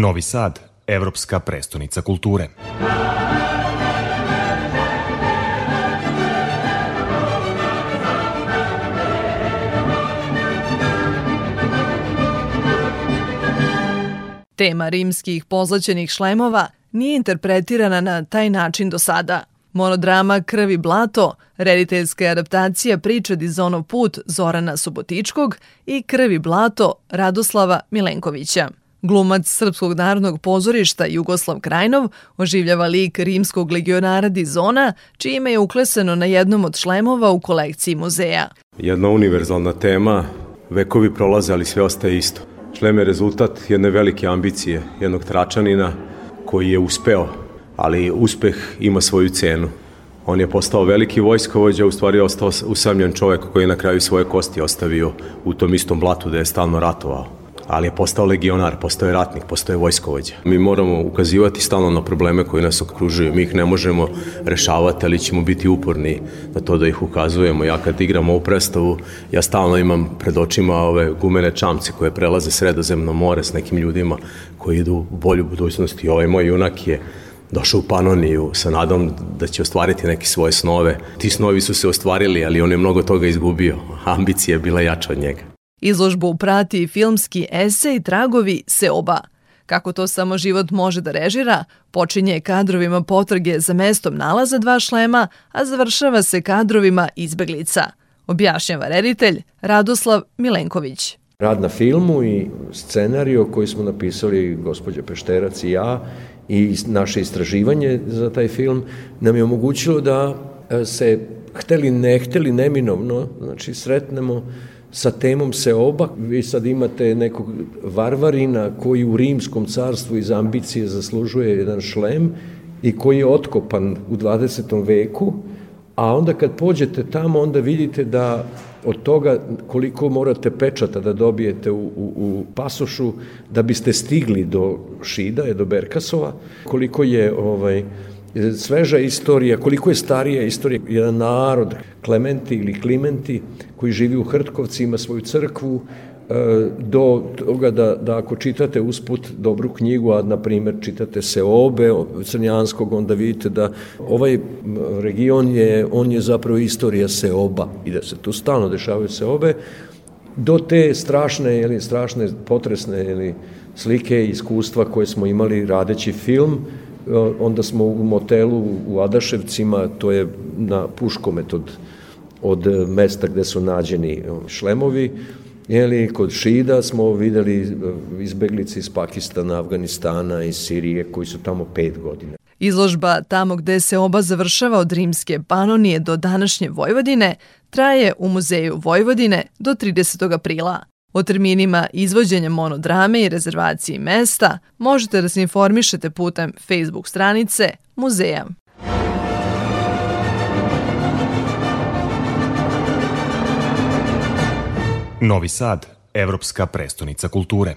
Novi Sad, evropska prestonica kulture. Tema rimskih pozlaćenih šlemova nije interpretirana na taj način do sada. Monodrama Krvi blato, rediteljska adaptacija priče Dizonov put Zorana Subotičkog i Krvi blato Radoslava Milenkovića. Glumac Srpskog narodnog pozorišta Jugoslav Krajnov oživljava lik rimskog legionara Dizona, čime je ukleseno na jednom od šlemova u kolekciji muzeja. Jedna univerzalna tema, vekovi prolaze, ali sve ostaje isto. Šlem je rezultat jedne velike ambicije, jednog tračanina koji je uspeo, ali uspeh ima svoju cenu. On je postao veliki vojskovođa, u stvari ostao usamljen čovek koji je na kraju svoje kosti ostavio u tom istom blatu da je stalno ratovao ali je postao legionar, postao je ratnik, postao je vojskovođa. Mi moramo ukazivati stalno na probleme koji nas okružuju. Mi ih ne možemo rešavati, ali ćemo biti uporni na to da ih ukazujemo. Ja kad igram ovu predstavu, ja stalno imam pred očima ove gumene čamce koje prelaze sredozemno more s nekim ljudima koji idu u bolju budućnost i ovaj moj junak je došao u Panoniju sa nadom da će ostvariti neke svoje snove. Ti snovi su se ostvarili, ali on je mnogo toga izgubio. Ambicija je bila jača od njega. Izložbu prati filmski esej Tragovi Seoba. Kako to samo život može da režira, počinje kadrovima potrage za mestom nalaza dva šlema, a završava se kadrovima izbeglica. Objašnjava reditelj Radoslav Milenković. Rad na filmu i scenario koji smo napisali gospođa Pešterac i ja i naše istraživanje za taj film nam je omogućilo da se hteli ne hteli neminovno, znači sretnemo sa temom se oba. Vi sad imate nekog varvarina koji u rimskom carstvu iz ambicije zaslužuje jedan šlem i koji je otkopan u 20. veku, a onda kad pođete tamo onda vidite da od toga koliko morate pečata da dobijete u, u, u pasošu da biste stigli do Šida, do Berkasova, koliko je ovaj, sveža istorija, koliko je starija istorija, jedan narod, Klementi ili Klimenti, koji živi u Hrtkovci, ima svoju crkvu, e, do toga da, da ako čitate usput dobru knjigu, a na primer čitate se obe Crnjanskog, onda vidite da ovaj region je, on je zapravo istorija seoba i da se tu stalno dešavaju seobe, do te strašne ili strašne potresne ili slike i iskustva koje smo imali radeći film, onda smo u motelu u Adaševcima, to je na Puškomet od, od mesta gde su nađeni šlemovi, Jeli, kod Šida smo videli izbeglice iz Pakistana, Afganistana i Sirije koji su tamo pet godina. Izložba tamo gde se oba završava od rimske Panonije do današnje Vojvodine traje u Muzeju Vojvodine do 30. aprila. O terminima izvođenja monodrame i rezervaciji mesta možete da se informišete putem Facebook stranice muzeja. Novi Sad, evropska prestonica kulture.